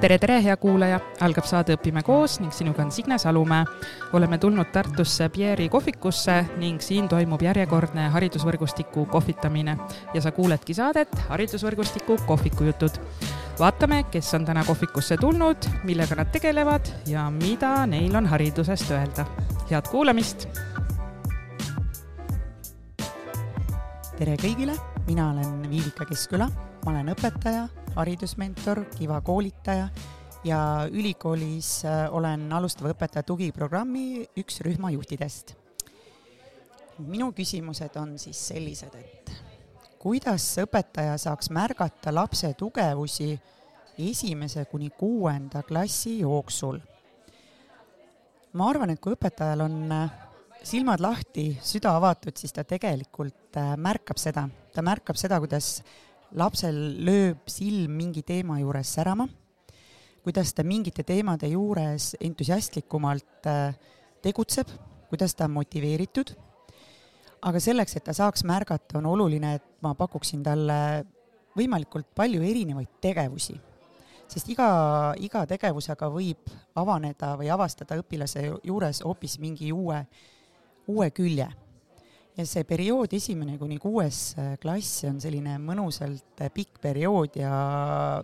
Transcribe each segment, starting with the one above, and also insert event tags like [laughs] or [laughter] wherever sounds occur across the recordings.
tere, tere, hea kuulaja, algab saade Õpime koos ning sinuga on Signe Salumäe. oleme tulnud Tartusse Pierre'i kohvikusse ning siin toimub järjekordne haridusvõrgustiku kohvitamine ja sa kuuledki saadet Haridusvõrgustiku kohvikujutud. vaatame, kes on täna kohvikusse tulnud, millega nad tegelevad ja mida neil on haridusest öelda. head kuulamist. tere kõigile, mina olen Viivika Keskküla, ma olen õpetaja haridusmentor, Kiva koolitaja ja ülikoolis äh, olen alustava õpetaja tugiprogrammi üks rühma juhtidest. minu küsimused on siis sellised, et kuidas õpetaja saaks märgata lapse tugevusi esimese kuni kuuenda klassi jooksul? ma arvan, et kui õpetajal on äh, silmad lahti, süda avatud, siis ta tegelikult äh, märkab seda, ta märkab seda, kuidas lapsel lööb silm mingi teema juures särama, kuidas ta mingite teemade juures entusiastlikumalt äh, tegutseb, kuidas ta on motiveeritud, aga selleks, et ta saaks märgata, on oluline, et ma pakuksin talle võimalikult palju erinevaid tegevusi. sest iga, iga tegevusega võib avaneda või avastada õpilase juures hoopis mingi uue, uue külje ja see periood esimene kuni kuues äh, klass on selline mõnusalt äh, pikk periood ja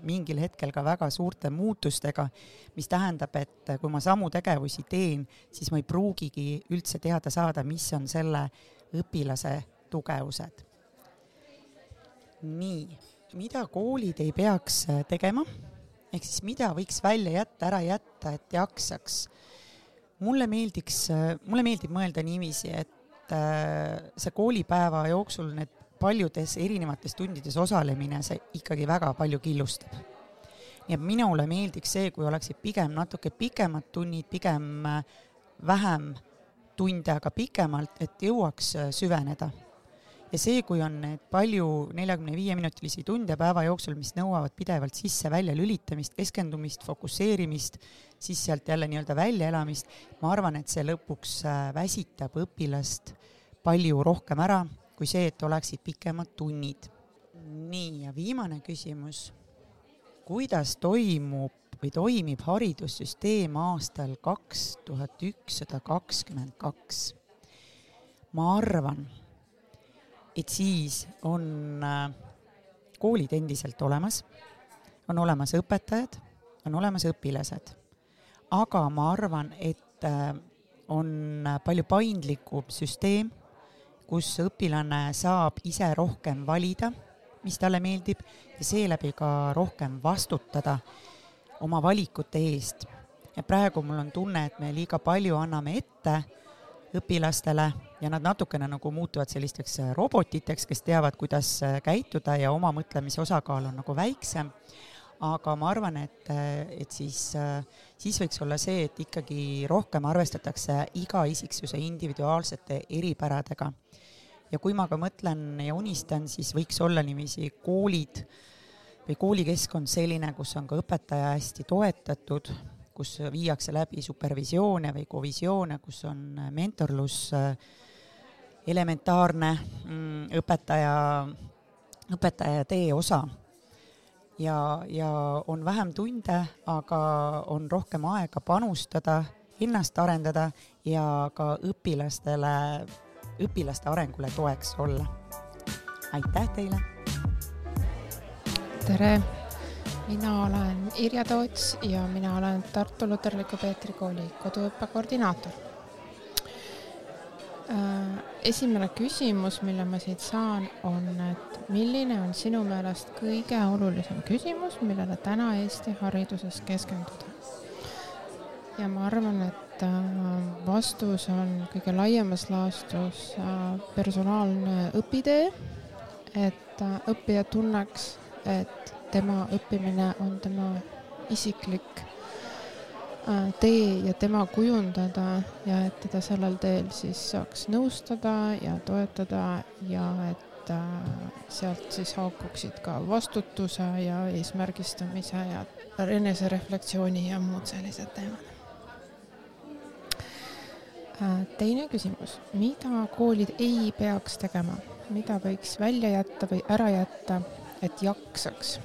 mingil hetkel ka väga suurte muutustega, mis tähendab, et äh, kui ma samu tegevusi teen, siis ma ei pruugigi üldse teada saada, mis on selle õpilase tugevused. nii, mida koolid ei peaks tegema, ehk siis mida võiks välja jätta, ära jätta, et jaksaks mulle meeldiks, mulle meeldib mõelda niiviisi, et et äh, see koolipäeva jooksul need paljudes erinevates tundides osalemine, see ikkagi väga palju killustab. nii et minule meeldiks see, kui oleksid pigem natuke pikemad tunnid, pigem äh, vähem tunde, aga pikemalt, et jõuaks äh, süveneda. ja see, kui on need palju neljakümne viie minutilisi tunde päeva jooksul, mis nõuavad pidevalt sisse-välja lülitamist, keskendumist, fokusseerimist, siis sealt jälle nii-öelda väljaelamist, ma arvan, et see lõpuks väsitab õpilast palju rohkem ära kui see, et oleksid pikemad tunnid. nii, ja viimane küsimus. kuidas toimub või toimib haridussüsteem aastal kaks tuhat ükssada kakskümmend kaks? ma arvan, et siis on äh, koolid endiselt olemas, on olemas õpetajad, on olemas õpilased aga ma arvan, et äh, on palju paindlikum süsteem, kus õpilane saab ise rohkem valida, mis talle meeldib ja seeläbi ka rohkem vastutada oma valikute eest. ja praegu mul on tunne, et me liiga palju anname ette õpilastele ja nad natukene nagu muutuvad sellisteks robotiteks, kes teavad, kuidas käituda ja oma mõtlemise osakaal on nagu väiksem aga ma arvan, et, et siis, siis võiks olla see, et ikkagi rohkem arvestatakse iga isiksuse individuaalsete eripäradega. Ja kui ma ka mõtlen ja unistan, siis võiks olla niiviisi koolid või koolikeskkond selline, kus on ka õpetaja hästi toetatud, kus viiakse läbi supervisioone või kovisioone, kus on mentorlus elementaarne mm, õpetaja, õpetaja tee osa. Ja, ja on vähem tunde, aga on rohkem aega panustada, ennast arendada ja ka õpilastele, õpilaste arengule toeks olla. aitäh teile! tere! mina olen Irja Toots ja mina olen Tartu Luterliku Peetri kooli koduõppe koordinaator Äh, esimene küsimus, mille ma siit saan, on, et milline on sinu meelest kõige olulisem küsimus, millele täna Eesti hariduses keskenduda? ja ma arvan, et äh, vastus on kõige laiemas laastus äh, personaalne õpitee, et õppija tunneks, et tema õppimine on tema isiklik Äh, tee ja tema kujundada ja et teda sellel teel siis saaks nõustada ja toetada ja et äh, sealt siis haakuksid ka vastutuse ja eesmärgistamise ja enesereflektsiooni ja muud sellised teemad. Äh, teine küsimus, mida koolid ei peaks tegema, mida võiks välja jätta või ära jätta, et jaksaks?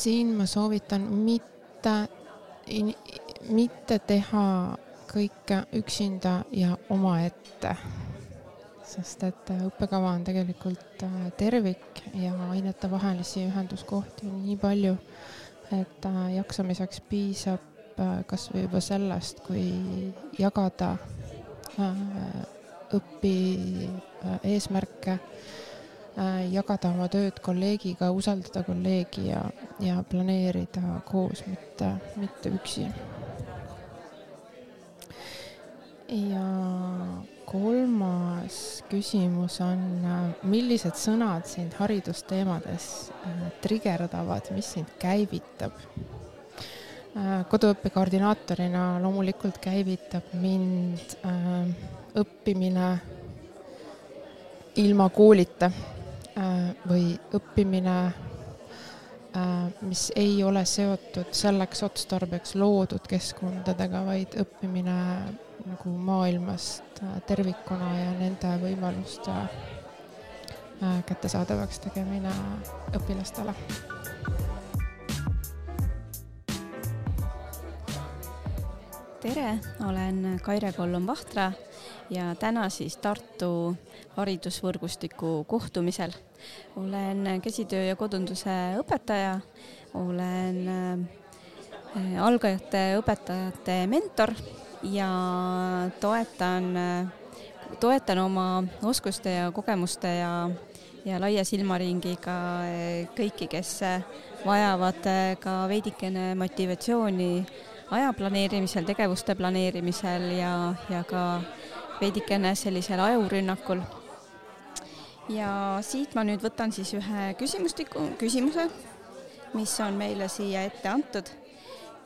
siin ma soovitan mitte, mitte teha kõike üksinda ja omaette. sest et õppekava on tegelikult äh, tervik ja ainetevahelisi ühenduskohti on nii palju, et äh, jaksamiseks piisab äh, kas või juba sellest, kui jagada õpi eesmärke Äh, jagada oma tööd kolleegiga, usaldada kolleegi ja, ja planeerida koos, mitte, mitte üksi. ja kolmas küsimus on, äh, millised sõnad sind haridusteemades äh, trigerdavad, mis sind käivitab? Koduõppe koordinaatorina loomulikult käivitab mind õppimine ilma koolita Äh, või õppimine, äh, mis ei ole seotud selleks otstarbeks loodud keskkondadega, vaid õppimine nagu maailmast äh, tervikuna ja nende võimaluste kättesaadavaks tegemine õpilastele tere, olen Kaire Kollom-Vahtra ja täna siis Tartu haridusvõrgustiku kohtumisel. olen käsitöö ja kodunduse õpetaja, olen äh, algajate õpetajate mentor ja toetan, toetan oma oskuste ja kogemuste ja, ja laia silmaringiga äh, kõiki, kes vajavad äh, ka veidikene motivatsiooni aja planeerimisel, tegevuste planeerimisel ja, ja ka veidikene sellisel ajurünnakul. ja siit ma nüüd võtan siis ühe küsimustiku, küsimuse, mis on meile siia ette antud.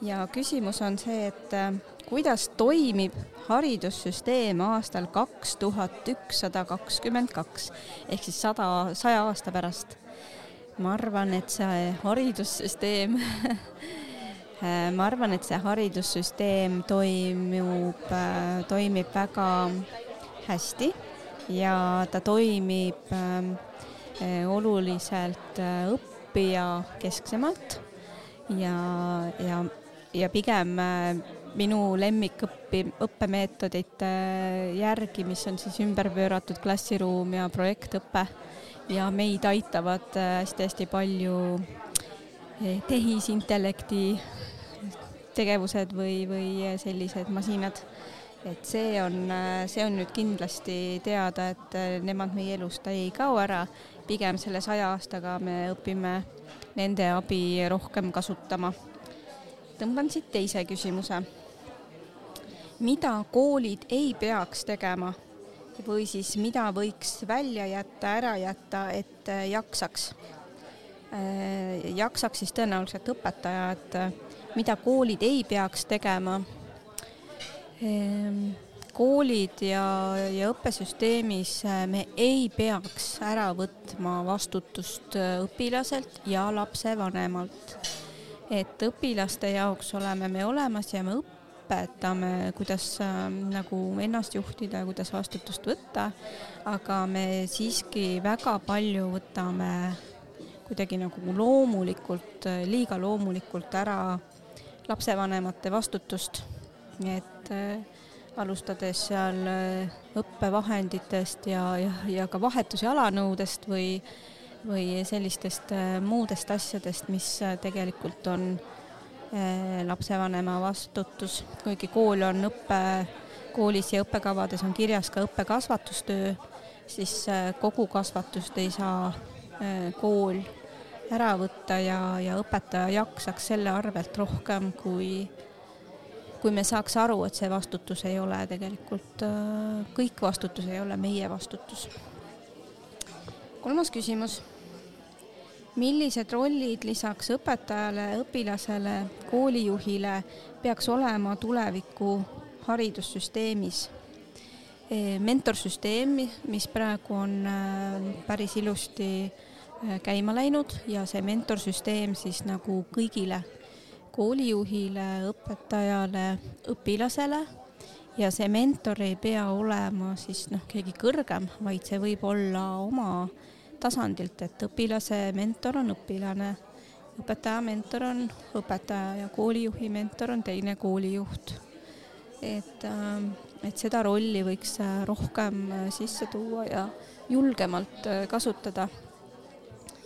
ja küsimus on see, et äh, kuidas toimib haridussüsteem aastal kaks tuhat ükssada kakskümmend kaks ehk siis sada, saja aasta pärast. ma arvan, et see haridussüsteem [laughs] ma arvan, et see haridussüsteem toimub, äh, toimib väga hästi ja ta toimib ähm, äh, oluliselt õppija kesksemalt ja, ja, ja pigem minu lemmikõppi, õppemeetodite järgi, mis on siis ümber pööratud klassiruum ja projektõpe ja meid aitavad hästi-hästi palju tehisintellekti tegevused või, või sellised masinad. et see on, see on nüüd kindlasti teada, et nemad meie elust ei kao ära, pigem selle saja aastaga me õpime nende abi rohkem kasutama. tõmban siit teise küsimuse. mida koolid ei peaks tegema või siis mida võiks välja jätta, ära jätta, et jaksaks? Jaksaks siis tõenäoliselt õpetajad mida koolid ei peaks tegema. Ehm, koolid ja, ja õppesüsteemis äh, me ei peaks ära võtma vastutust äh, õpilaselt ja lapsevanemalt. et õpilaste jaoks oleme me olemas ja me õpetame, kuidas äh, nagu ennast juhtida ja kuidas vastutust võtta, aga me siiski väga palju võtame kuidagi nagu loomulikult, liiga loomulikult ära lapsevanemate vastutust, et äh, alustades seal äh, õppevahenditest ja, ja, ja ka vahetus- ja alanõudest või, või sellistest äh, muudest asjadest, mis tegelikult on lapsevanema vastutus, kuigi kool on õppe, koolis ja õppekavades on kirjas ka õppekasvatustöö, siis kogu kasvatust ei saa kool ära võtta ja, ja õpetaja jaksaks selle arvelt rohkem, kui, kui me saaks aru, et see vastutus ei ole tegelikult, äh, kõik vastutus ei ole meie vastutus. kolmas küsimus. millised rollid lisaks õpetajale, õpilasele, koolijuhile peaks olema tuleviku haridussüsteemis? E, mentorsüsteem, mis praegu on äh, päris ilusti äh, Äh, käima läinud ja see mentorsüsteem siis nagu kõigile, koolijuhile, õpetajale, õpilasele ja see mentor ei pea olema siis noh, keegi kõrgem, vaid see võib olla oma tasandilt, et õpilase mentor on õpilane õpetaja mentor on õpetaja ja koolijuhi mentor on teine koolijuht. et, ähm, et seda rolli võiks äh, rohkem äh, sisse tuua ja julgemalt äh, kasutada.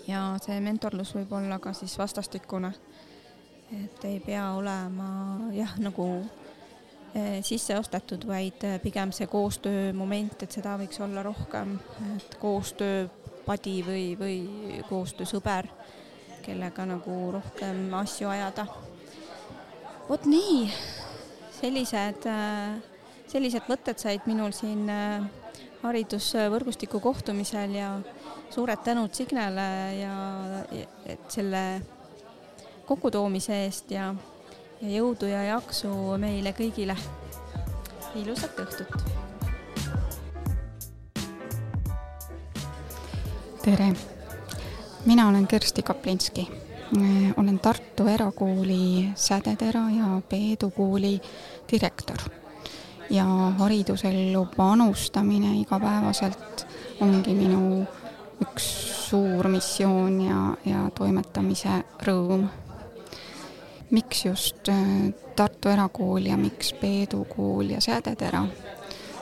ja see mentorlus võib olla ka siis vastastikune. et ei pea olema jah, nagu sisse ostetud, vaid pigem see koostöö moment, et seda võiks olla rohkem, et koostööpadi või, või koostöösõber kellega nagu rohkem asju ajada. vot nii, sellised, äh, sellised mõtted said minul siin äh, haridusvõrgustiku kohtumisel ja suured tänud Signele ja et selle kokkutoomise eest ja, ja jõudu ja jaksu meile kõigile. ilusat õhtut. tere mina olen Kersti Kaplinski. olen Tartu Erakooli Sädetera ja Peedu kooli direktor. Ja haridusellu panustamine igapäevaselt ongi minu üks suur missioon ja, ja toimetamise rõõm. miks just äh, Tartu Erakool ja miks Peedu kool ja Sädetera?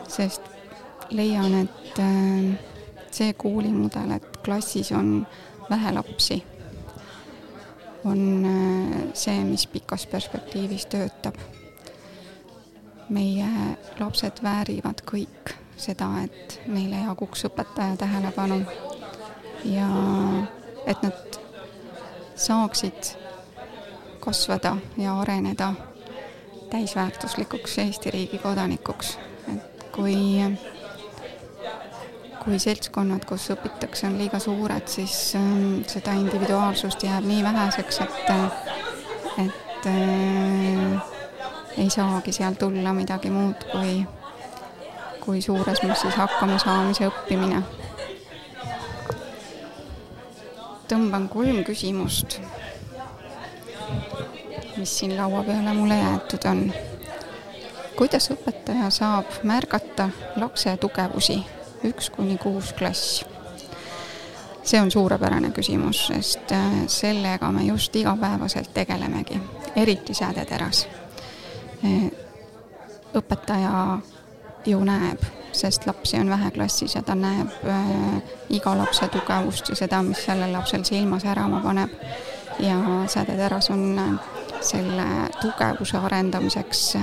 sest leian, et äh, see koolimudel, et klassis on vähe lapsi, on äh, see, mis pikas perspektiivis töötab. Meie lapsed väärivad kõik seda, et neile jaguks õpetaja tähelepanu ja et nad saaksid kasvada ja areneda täisväärtuslikuks Eesti riigi kodanikuks. et kui kui seltskonnad, kus õpitakse, on liiga suured, siis ähm, seda individuaalsust jääb nii väheseks, et, et äh, ei saagi seal tulla midagi muud kui, kui suures massis hakkamasaamise õppimine. tõmban kolm küsimust, mis siin laua peale mulle jäetud on. kuidas õpetaja saab märgata lapse tugevusi üks kuni kuus klass. see on suurepärane küsimus, sest äh, sellega me just igapäevaselt tegelemegi, eriti sädeteras. Äh, õpetaja ju näeb, sest lapsi on vähe klassis ja ta näeb äh, iga lapse tugevust ja seda, mis sellel lapsel silma särama paneb. ja sädeteras on selle tugevuse arendamiseks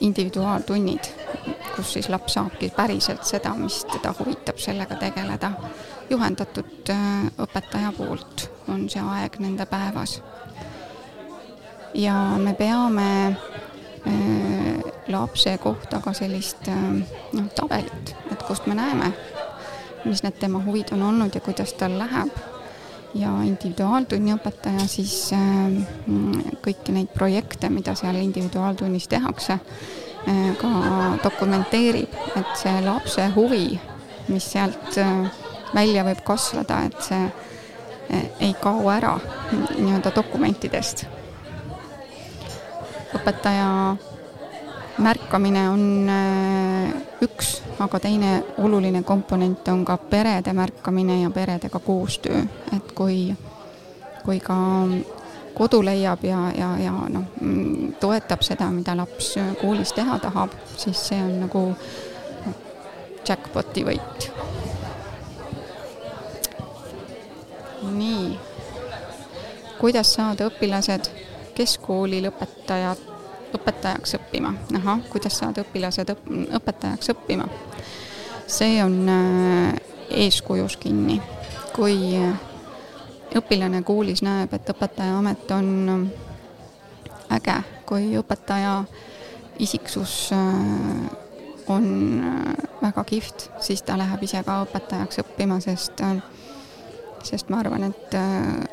individuaaltunnid kus siis laps saabki päriselt seda, mis teda huvitab, sellega tegeleda. juhendatud õpetaja poolt on see aeg nende päevas. Ja me peame äh, lapse kohta ka sellist äh, noh, tabelit, et kust me näeme, mis need tema huvid on olnud ja kuidas tal läheb ja individuaaltunni õpetaja siis kõiki neid projekte, mida seal individuaaltunnis tehakse, Äh, ka dokumenteerib, et see lapse huvi, mis sealt äh, välja võib kasvada, et see äh, ei kao ära nii-öelda dokumentidest. Õpetaja märkamine on üks, aga teine oluline komponent on ka perede märkamine ja peredega koostöö, et kui, kui ka kodu leiab ja, ja, ja noh, mm, toetab seda, mida laps koolis teha tahab, siis see on nagu jackpoti võit. nii, kuidas saada õpilased keskkooli lõpetajad, õpetajaks õppima? ahah, kuidas saada õpilased õp-, õpetajaks õppima? see on äh, eeskujus kinni. kui õpilane koolis näeb, et õpetajaamet on äh, äge, kui õpetaja isiksus äh, on äh, väga kihvt, siis ta läheb ise ka õpetajaks õppima, sest, sest ma arvan, et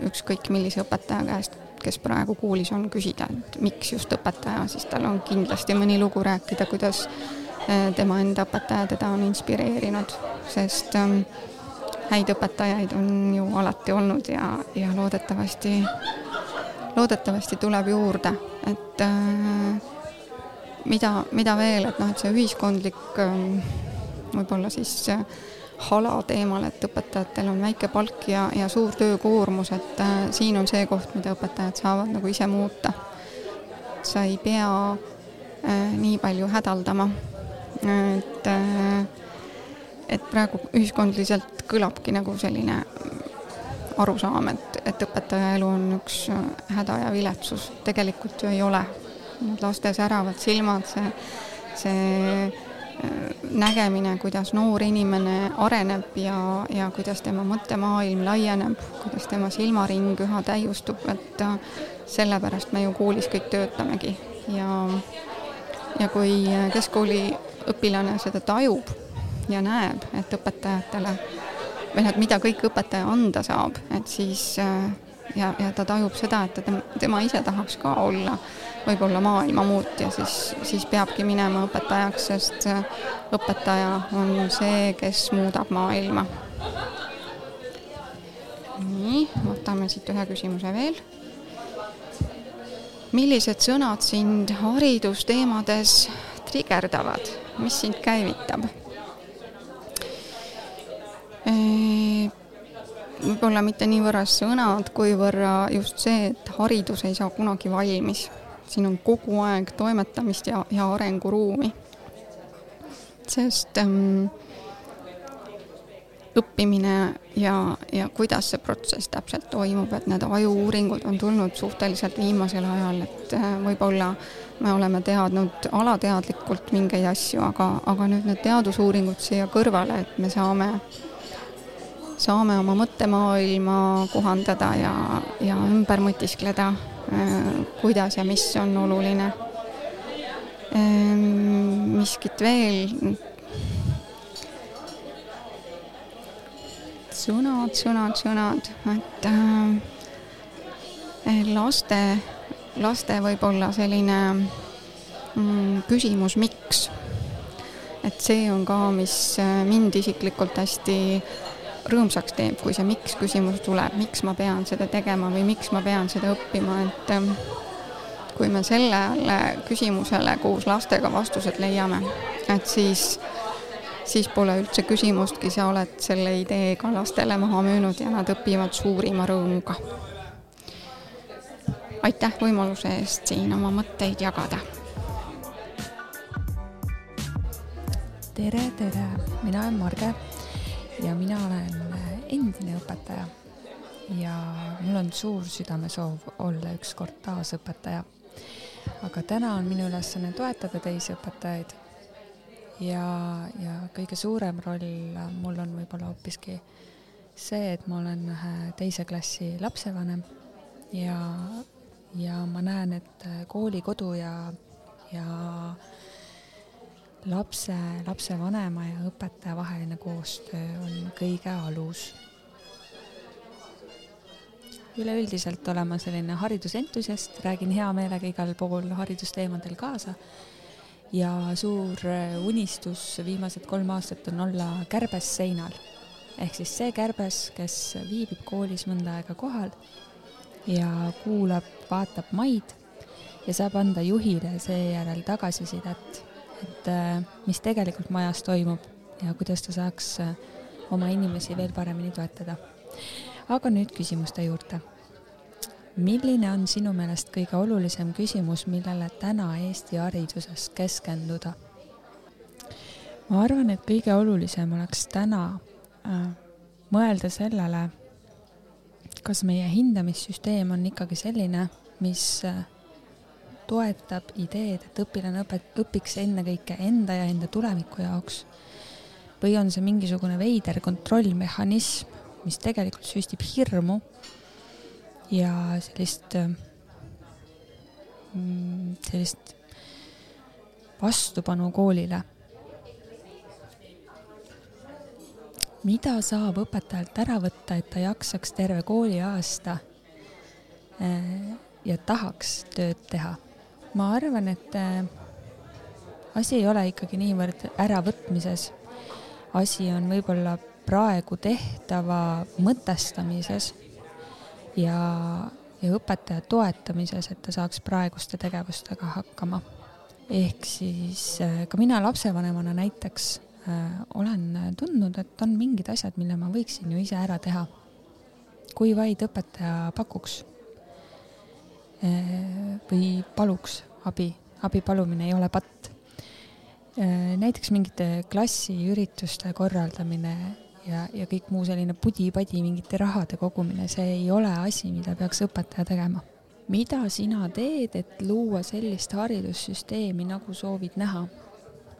ükskõik millise õpetaja käest, kes praegu koolis on, küsida, et miks just õpetaja, siis tal on kindlasti mõni lugu rääkida, kuidas tema enda õpetaja teda on inspireerinud, sest äh, häid õpetajaid on ju alati olnud ja, ja loodetavasti, loodetavasti tuleb juurde, et äh, mida, mida veel, et noh, et see ühiskondlik äh, võib-olla siis äh, hala teemal, et õpetajatel on väike palk ja, ja suur töökoormus, et äh, siin on see koht, mida õpetajad saavad nagu ise muuta. sa ei pea äh, nii palju hädaldama, et äh, et praegu ühiskondliselt kõlabki nagu selline arusaam, et, et õpetaja elu on üks äh, häda ja viletsus, tegelikult ju ei ole. Need laste säravad silmad, see, see nägemine, kuidas noor inimene areneb ja, ja kuidas tema mõttemaailm laieneb, kuidas tema silmaring üha täiustub, et äh, sellepärast me ju koolis kõik töötamegi. Ja, ja kui keskkooli õpilane seda tajub ja näeb, et õpetajatele või noh, et mida kõik õpetaja anda saab, et siis äh, ja, ja ta tajub seda, et ta, tema ise tahaks ka olla võib-olla maailma muutja, siis, siis peabki minema õpetajaks, sest õpetaja on see, kes muudab maailma. nii, võtame siit ühe küsimuse veel. millised sõnad sind haridusteemades trigerdavad, mis sind käivitab? võib-olla mitte niivõrd sõnad, kuivõrra just see, et haridus ei saa kunagi valmis siin on kogu aeg toimetamist ja, ja arenguruumi. sest ähm, õppimine ja, ja kuidas see protsess täpselt toimub, et need ajuuuringud on tulnud suhteliselt viimasel ajal, et äh, võib-olla me oleme teadnud alateadlikult mingeid asju, aga, aga nüüd need teadusuuringud siia kõrvale, et me saame, saame oma mõttemaailma kohandada ja, ja ümber mõtiskleda kuidas ja mis on oluline. Ähm, miskit veel. sõnad, sõnad, sõnad, et äh, laste, laste võib-olla selline mm, küsimus, miks. et see on ka, mis äh, mind isiklikult hästi rõõmsaks teeb, kui see miks küsimus tuleb, miks ma pean seda tegema või miks ma pean seda õppima, et ähm, kui me sellele küsimusele koos lastega vastused leiame, et siis, siis pole üldse küsimustki, sa oled selle idee ka lastele maha müünud ja nad õpivad suurima rõõmuga. aitäh võimaluse eest siin oma mõtteid jagada. tere, tere, mina olen Marge ja mina olen äh, endine õpetaja ja mul on suur südamesoov olla ükskord taas õpetaja. aga täna on minu ülesanne toetada teisi õpetajaid. ja, ja kõige suurem roll mul on võib-olla hoopiski see, et ma olen ühe teise klassi lapsevanem ja, ja ma näen, et kooli, kodu ja, ja lapse, lapsevanema ja õpetaja vaheline koostöö on kõige alus. üleüldiselt olen ma selline haridusentusiast, räägin hea meelega igal pool haridusteemadel kaasa ja suur unistus viimased kolm aastat on olla kärbes seinal. ehk siis see kärbes, kes viibib koolis mõnda aega kohal ja kuulab, vaatab maid ja saab anda juhile seejärel tagasisidet et äh, mis tegelikult majas toimub ja kuidas ta saaks äh, oma inimesi veel paremini toetada. aga nüüd küsimuste juurde. milline on sinu meelest kõige olulisem küsimus, millele täna Eesti hariduses keskenduda? ma arvan, et kõige olulisem oleks täna äh, mõelda sellele, kas meie hindamissüsteem on ikkagi selline, mis äh, toetab ideed, et õpilane õpet-, õpiks ennekõike enda ja enda tuleviku jaoks. või on see mingisugune veider kontrollmehhanism, mis tegelikult süstib hirmu ja sellist, mm, sellist vastupanu koolile. mida saab õpetajalt ära võtta, et ta jaksaks terve kooliaasta eh, ja tahaks tööd teha ma arvan, et äh, asi ei ole ikkagi niivõrd äravõtmises. asi on võib-olla praegu tehtava mõtestamises ja, ja õpetaja toetamises, et ta saaks praeguste tegevustega hakkama. ehk siis äh, ka mina lapsevanemana näiteks äh, olen tundnud, et on mingid asjad, mille ma võiksin ju ise ära teha. kui vaid õpetaja pakuks või paluks abi, abi palumine ei ole patt. Äh, näiteks mingite klassiürituste korraldamine ja, ja kõik muu selline pudi-padi, mingite rahade kogumine, see ei ole asi, mida peaks õpetaja tegema. mida sina teed, et luua sellist haridussüsteemi, nagu soovid näha?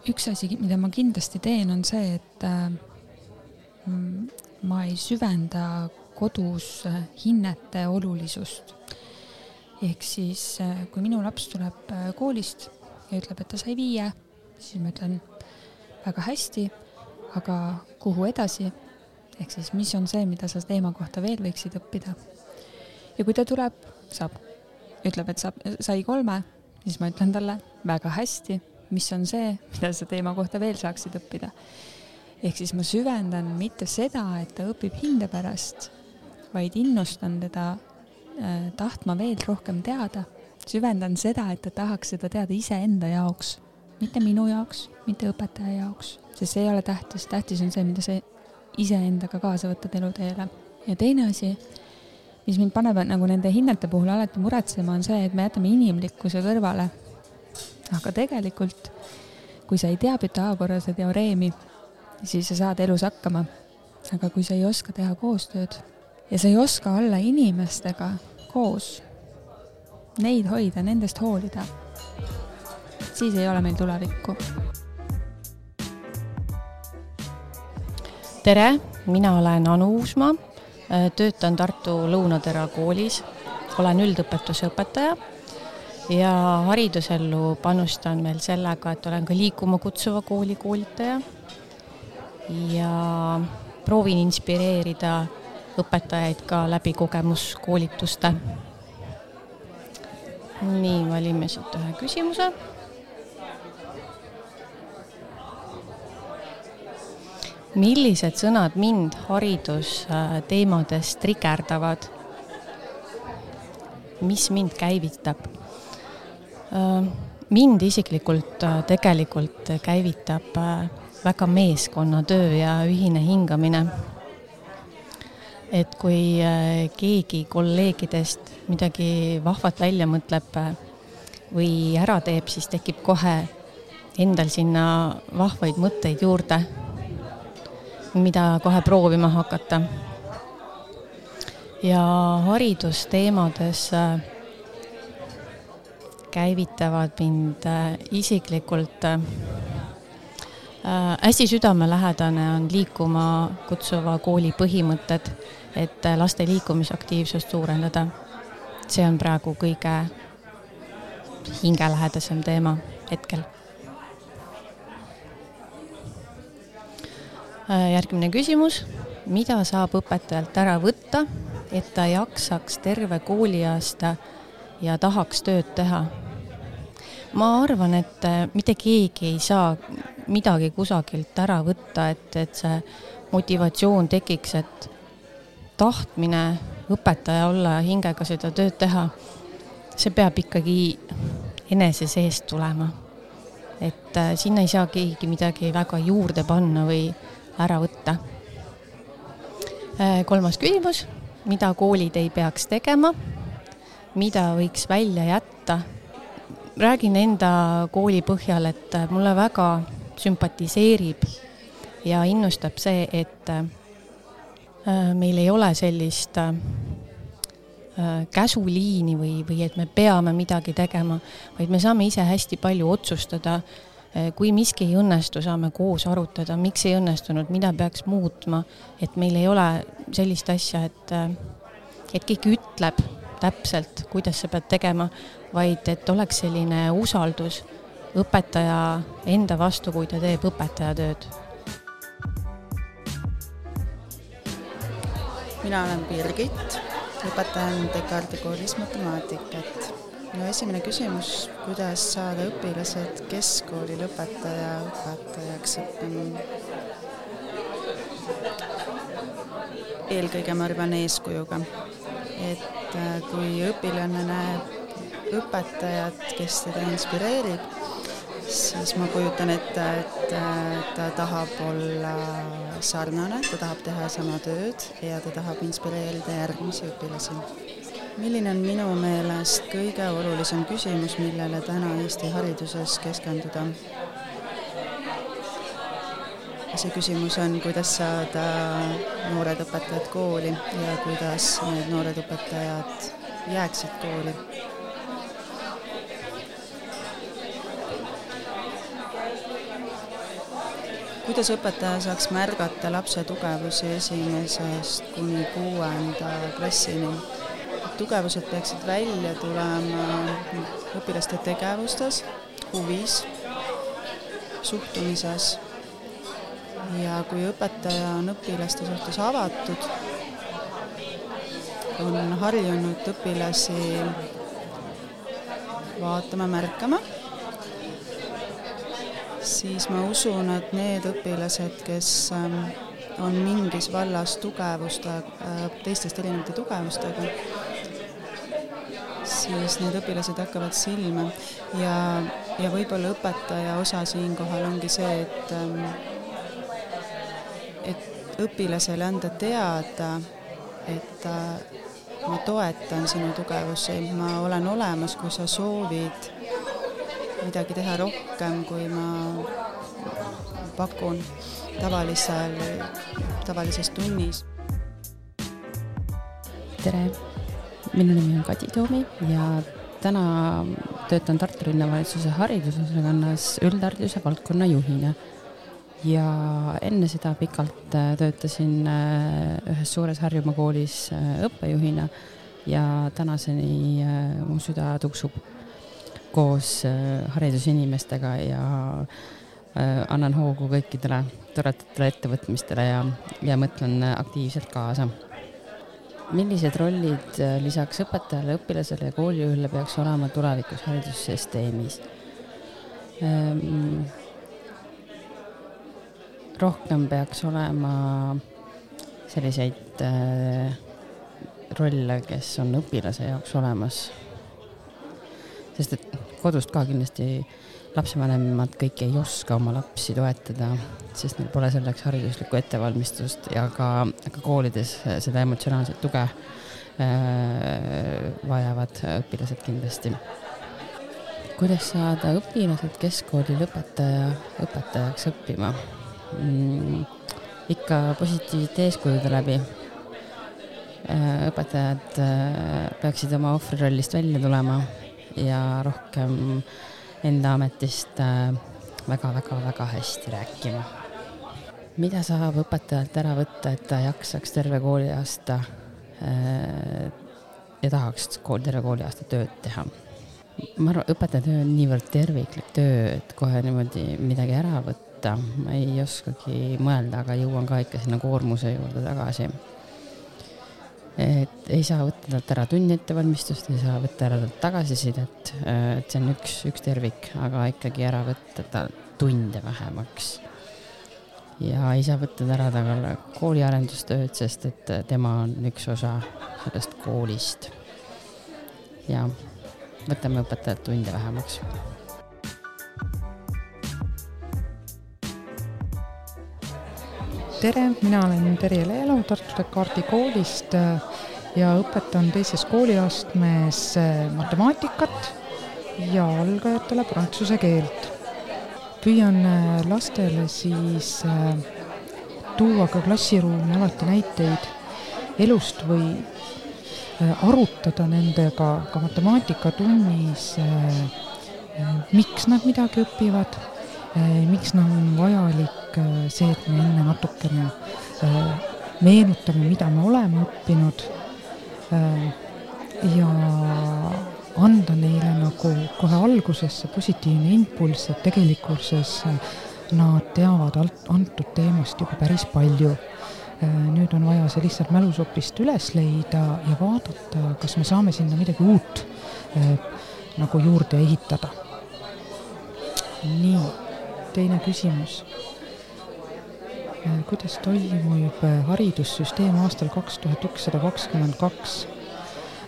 üks asi, mida ma kindlasti teen, on see, et äh, ma ei süvenda kodus hinnete olulisust. Ehk siis, äh, kui minu laps tuleb äh, koolist ja ütleb, et ta sai viie, siis ma ütlen väga hästi, aga kuhu edasi? ehk siis, mis on see, mida sa teema kohta veel võiksid õppida? ja kui ta tuleb, saab, ütleb, et saab, sai kolme, siis ma ütlen talle väga hästi mis on see, mida sa teema kohta veel saaksid õppida. ehk siis ma süvendan mitte seda, et ta õpib hinde pärast, vaid innustan teda tahtma veel rohkem teada. süvendan seda, et ta tahaks seda teada iseenda jaoks, mitte minu jaoks, mitte õpetaja jaoks, sest see ei ole tähtis, tähtis on see, mida sa iseendaga kaasa võtad eluteele. ja teine asi, mis mind paneb nagu nende hinnete puhul alati muretsema, on see, et me jätame inimlikkuse kõrvale aga tegelikult, kui sa ei tea Pythagorase teoreemi, siis sa saad elus hakkama. aga kui sa ei oska teha koostööd ja sa ei oska olla inimestega koos, neid hoida, nendest hoolida, siis ei ole meil tulevikku. tere, mina olen Anu Uusmaa, töötan Tartu Lõunatera koolis, olen üldõpetuse õpetaja ja haridusellu panustan veel sellega, et olen ka liikuma kutsuva kooli koolitaja. Ja proovin inspireerida õpetajaid ka läbi kogemuskoolituste. nii, valime siit ühe küsimuse. millised sõnad mind haridusteemades trigerdavad? mis mind käivitab? Mind isiklikult äh, tegelikult käivitab äh, väga meeskonnatöö ja ühine hingamine. Et kui keegi kolleegidest midagi vahvat välja mõtleb või ära teeb, siis tekib kohe endal sinna vahvaid mõtteid juurde, mida kohe proovima hakata. ja haridusteemades äh, käivitavad mind äh, isiklikult äh, äh, hästi südamelähedane on liikuma kutsuva kooli põhimõtted, et laste liikumisaktiivsust suurendada. see on praegu kõige hingelähedasem teema hetkel. järgmine küsimus, mida saab õpetajalt ära võtta, et ta jaksaks terve kooliaasta ja tahaks tööd teha ma arvan, et äh, mitte keegi ei saa midagi kusagilt ära võtta, et, et see motivatsioon tekiks, et tahtmine õpetaja olla ja hingega seda tööd teha, see peab ikkagi enese seest tulema. et äh, sinna ei saa keegi midagi väga juurde panna või ära võtta. Äh, kolmas küsimus, mida koolid ei peaks tegema, mida võiks välja jätta räägin enda kooli põhjal, et mulle väga sümpatiseerib ja innustab see, et äh, meil ei ole sellist äh, käsuliini või, või et me peame midagi tegema, vaid me saame ise hästi palju otsustada. Äh, kui miski ei õnnestu, saame koos arutada, miks ei õnnestunud, mida peaks muutma, et meil ei ole sellist asja, et, et keegi ütleb täpselt, kuidas sa pead tegema, vaid et oleks selline usaldus õpetaja enda vastu, kui ta teeb õpetaja tööd. mina olen Birgit, õpetan Descartesi koolis matemaatikat. minu esimene küsimus, kuidas saada õpilased keskkooli lõpetaja õpetajaks õppima? eelkõige ma arvan eeskujuga, et äh, kui õpilane näeb õpetajat, kes teda inspireerib, siis ma kujutan ette, et ta tahab olla sarnane, ta tahab teha sama tööd ja ta tahab inspireerida järgmisi õpilasi. milline on minu meelest kõige olulisem küsimus, millele täna Eesti hariduses keskenduda? see küsimus on, kuidas saada noored õpetajad kooli ja kuidas need noored õpetajad jääksid kooli. Kuidas õpetaja saaks märgata lapse tugevusi esimesest kuni kuuenda klassini? tugevused peaksid välja tulema õpilaste tegevustes, huvis, suhtumises ja kui õpetaja on õpilaste suhtes avatud, on harjunud õpilasi vaatama, märkama, siis ma usun, et need õpilased, kes ähm, on mingis vallas tugevuste, äh, teistest erinevate tugevustega, siis need õpilased hakkavad silma. Ja, ja võib-olla õpetaja osa siinkohal ongi see, et ähm, et õpilasele anda teada, et ma toetan sinu tugevusi, ma olen olemas, kui sa soovid midagi teha rohkem, kui ma pakun tavalisel, tavalises tunnis. tere, minu nimi on Kadi Toomi ja täna töötan Tartu linnavalitsuse haridusosakonnas üldhariduse valdkonna juhina. Ja enne seda pikalt äh, töötasin äh, ühes suures Harjumaa koolis äh, õppejuhina ja tänaseni mu süda tuksub koos haridusinimestega ja annan hoogu kõikidele toredatele ettevõtmistele ja, ja mõtlen aktiivselt kaasa. millised rollid lisaks õpetajale, õpilasele ja koolijuhile peaks olema tulevikus haridussüsteemis? Ehm, rohkem peaks olema selliseid äh, rolle, kes on õpilase jaoks olemas. sest et kodust ka kindlasti lapsevanemad kõik ei oska oma lapsi toetada, sest neil pole selleks hariduslikku ettevalmistust ja ka, ka koolides seda emotsionaalset tuge äh, vajavad õpilased kindlasti. kuidas saada õpilased keskkooli lõpetaja, õpetajaks õppima? mm, ikka positiivsete eeskujude läbi. Äh, õpetajad äh, peaksid oma ohvrirollist välja tulema ja rohkem enda ametist väga-väga-väga äh, hästi rääkima. mida saab õpetajalt ära võtta, et ta jaksaks terve kooliaasta ja tahaks kool, terve kooliaasta tööd teha? ma arvan, õpetaja töö on niivõrd terviklik töö, et kohe niimoodi midagi ära võtta, ma ei oskagi mõelda, aga jõuan ka ikka sinna koormuse juurde tagasi. Et ei saa võtta talt ära tunni ettevalmistust, ei saa võtta ära talt tagasisidet, et see on üks, üks tervik, aga ikkagi ära võtta tal tunde vähemaks. ja ei saa võtta ära talle kooliarendustööd, sest et tema on üks osa sellest koolist. ja võtame õpetajalt tunde vähemaks tere, mina olen Terje Leelo Tartu Descartesi koolist äh, ja õpetan teises kooliastmes äh, matemaatikat ja algajatele prantsuse keelt. püüan äh, lastele siis tuua ka klassiruumi alati näiteid elust või arutada nendega ka matemaatikatunnis, miks nad midagi õpivad, miks nad on vajalik kõik see, et me enne natukene äh, meenutame, mida me oleme õppinud ja anda neile nagu kohe alguses see positiivne impulss, et tegelikkuses nad teavad alt, antud teemast juba päris palju. nüüd on vaja see lihtsalt mälusopist üles leida ja vaadata, kas me saame sinna midagi uut nagu juurde ehitada. nii, teine küsimus kuidas toimub äh, haridussüsteem aastal kaks tuhat ükssada kakskümmend kaks.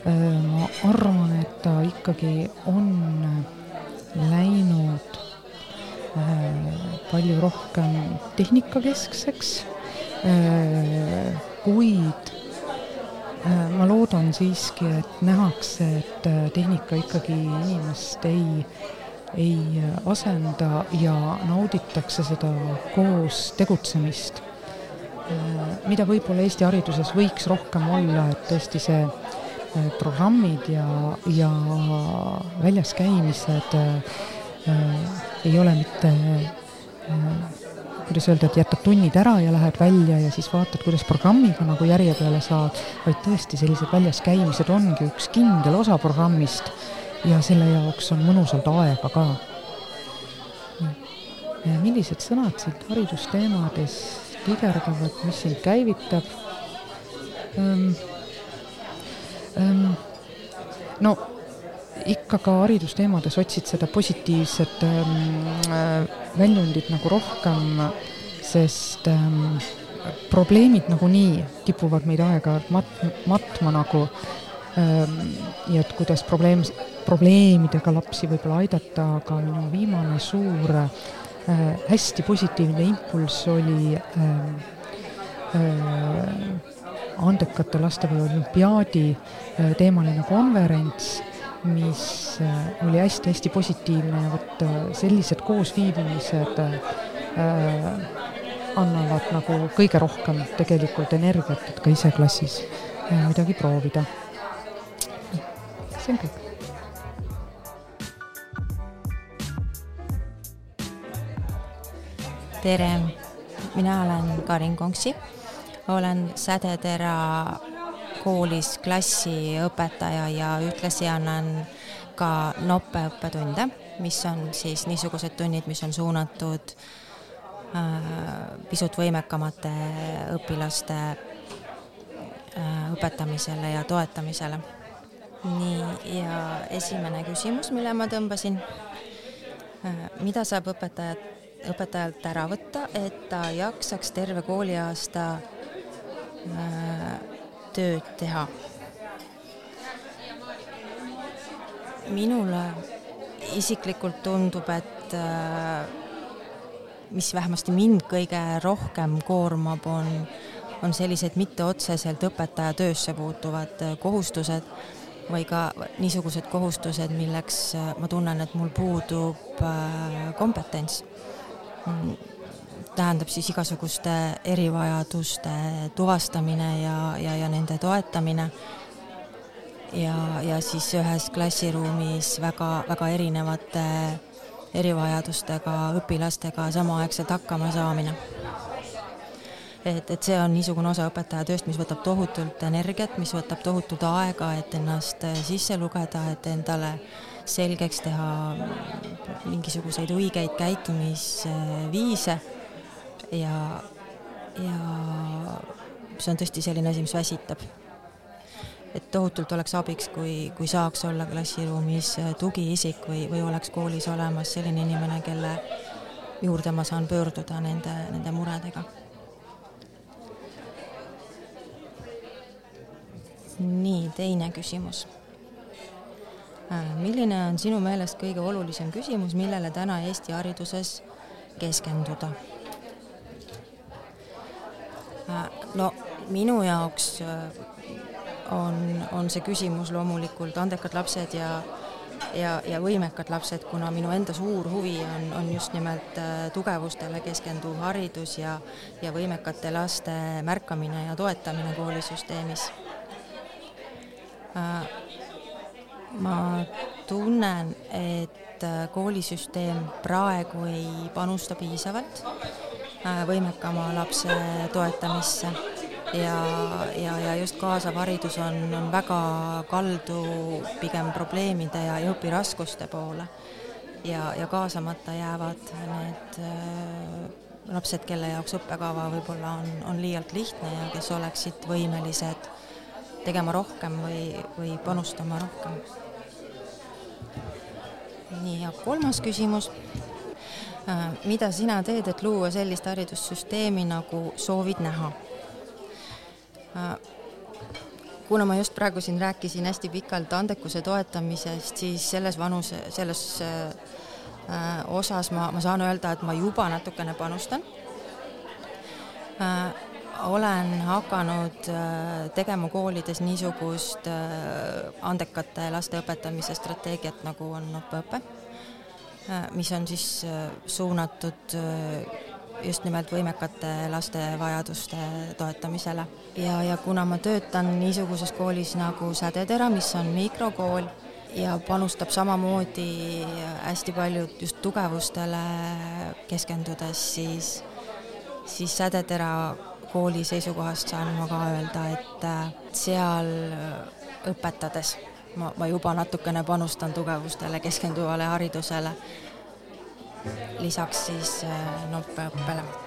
Äh, ma arvan, et ta ikkagi on äh, läinud palju rohkem tehnikakeskseks, kuid ma loodan siiski, et nähakse, et tehnika ikkagi inimest ei, ei asenda ja nauditakse seda koos tegutsemist. Mida võib-olla Eesti hariduses võiks rohkem olla, et tõesti see äh, programmid ja, ja väljas käimised äh, ei ole mitte äh, kuidas öelda, et jätad tunnid ära ja lähed välja ja siis vaatad, kuidas programmiga nagu järje peale saad, vaid tõesti sellised väljas käimised ongi üks kindel osa programmist ja selle jaoks on mõnusalt aega ka. millised sõnad siit haridusteemades kigerdavad, mis sind käivitab ähm,. Ähm, no ikka ka haridusteemades otsid seda positiivset ähm, äh, väljundit nagu rohkem, sest ähm, probleemid nagunii kipuvad meid aeg-ajalt mat-, matma nagu ja et kuidas probleem, probleemidega lapsi võib-olla aidata, aga minu viimane suur äh, hästi positiivne impulss oli ähm, äh, andekate lastepäeva olümpiaadi äh, teemaline konverents, mis oli hästi-hästi positiivne ja vot sellised koosviibimised annavad nagu kõige rohkem tegelikult energiat, et ka ise klassis midagi proovida. Kõik tere, mina olen Karin Konksi, olen Sädetera koolis klassiõpetaja ja ühtlasi annan ka noppe õppetunde, mis on siis niisugused tunnid, mis on suunatud äh, pisut võimekamate õpilaste äh, õpetamisele ja toetamisele. Nii, ja esimene küsimus, mille ma tõmbasin äh,. mida saab õpetajat õpetajalt ära võtta, et ta jaksaks terve kooliaasta äh, tööd teha. minule isiklikult tundub, et äh, mis vähemasti mind kõige rohkem koormab, on, on sellised mitte otseselt õpetaja töösse puutuvad kohustused või ka niisugused kohustused, milleks ma tunnen, et mul puudub kompetents tähendab siis igasuguste erivajaduste tuvastamine ja, ja, ja nende toetamine. ja, ja siis ühes klassiruumis väga-väga erinevate erivajadustega õpilastega samaaegselt hakkama saamine. Et, et see on niisugune osa õpetaja tööst, mis võtab tohutult energiat, mis võtab tohutult aega, et ennast sisse lugeda, et endale äh, selgeks teha mingisuguseid õigeid käitumisviise ja, ja see on tõesti selline asi, mis väsitab. et tohutult oleks abiks, kui, kui saaks olla klassiruumis tugiisik või, või oleks koolis olemas selline inimene, kelle juurde ma saan pöörduda nende, nende muredega. Nii, teine küsimus Äh, milline on sinu meelest kõige olulisem küsimus, millele täna Eesti hariduses keskenduda? Äh, no minu jaoks äh, on, on see küsimus loomulikult andekad lapsed ja ja, ja võimekad lapsed, kuna minu enda suur huvi on, on just nimelt tugevustele keskenduv haridus ja, ja võimekate laste märkamine ja toetamine koolisüsteemis ma tunnen, et äh, koolisüsteem praegu ei panusta piisavalt äh, võimekama lapse toetamisse ja, ja, ja just kaasav haridus on, on väga kaldu pigem probleemide ja, ja õpiraskuste poole. ja, ja kaasamata jäävad need äh, lapsed, kelle jaoks õppekava võib-olla on, on liialt lihtne ja kes oleksid võimelised tegema rohkem või, või panustama rohkem nii, ja kolmas küsimus. Äh, mida sina teed, et luua sellist haridussüsteemi, nagu soovid näha? Äh, kuna ma just praegu siin rääkisin hästi pikalt andekuse toetamisest, siis selles vanuse, selles äh, osas ma, ma saan öelda, et ma juba natukene panustan olen hakanud äh, tegema koolides niisugust äh, andekate laste õpetamise strateegiat, nagu on õppeõpe, äh, mis on siis suunatud just nimelt võimekate laste vajaduste toetamisele. ja, ja kuna ma töötan niisuguses koolis nagu Sädetera, mis on mikrokool ja panustab samamoodi hästi palju just tugevustele keskendudes, siis, siis Sädetera kooli seisukohast saan ma ka öelda, et äh, seal äh, õpetades ma, ma juba natukene panustan tugevustele keskenduvale haridusele, lisaks siis äh,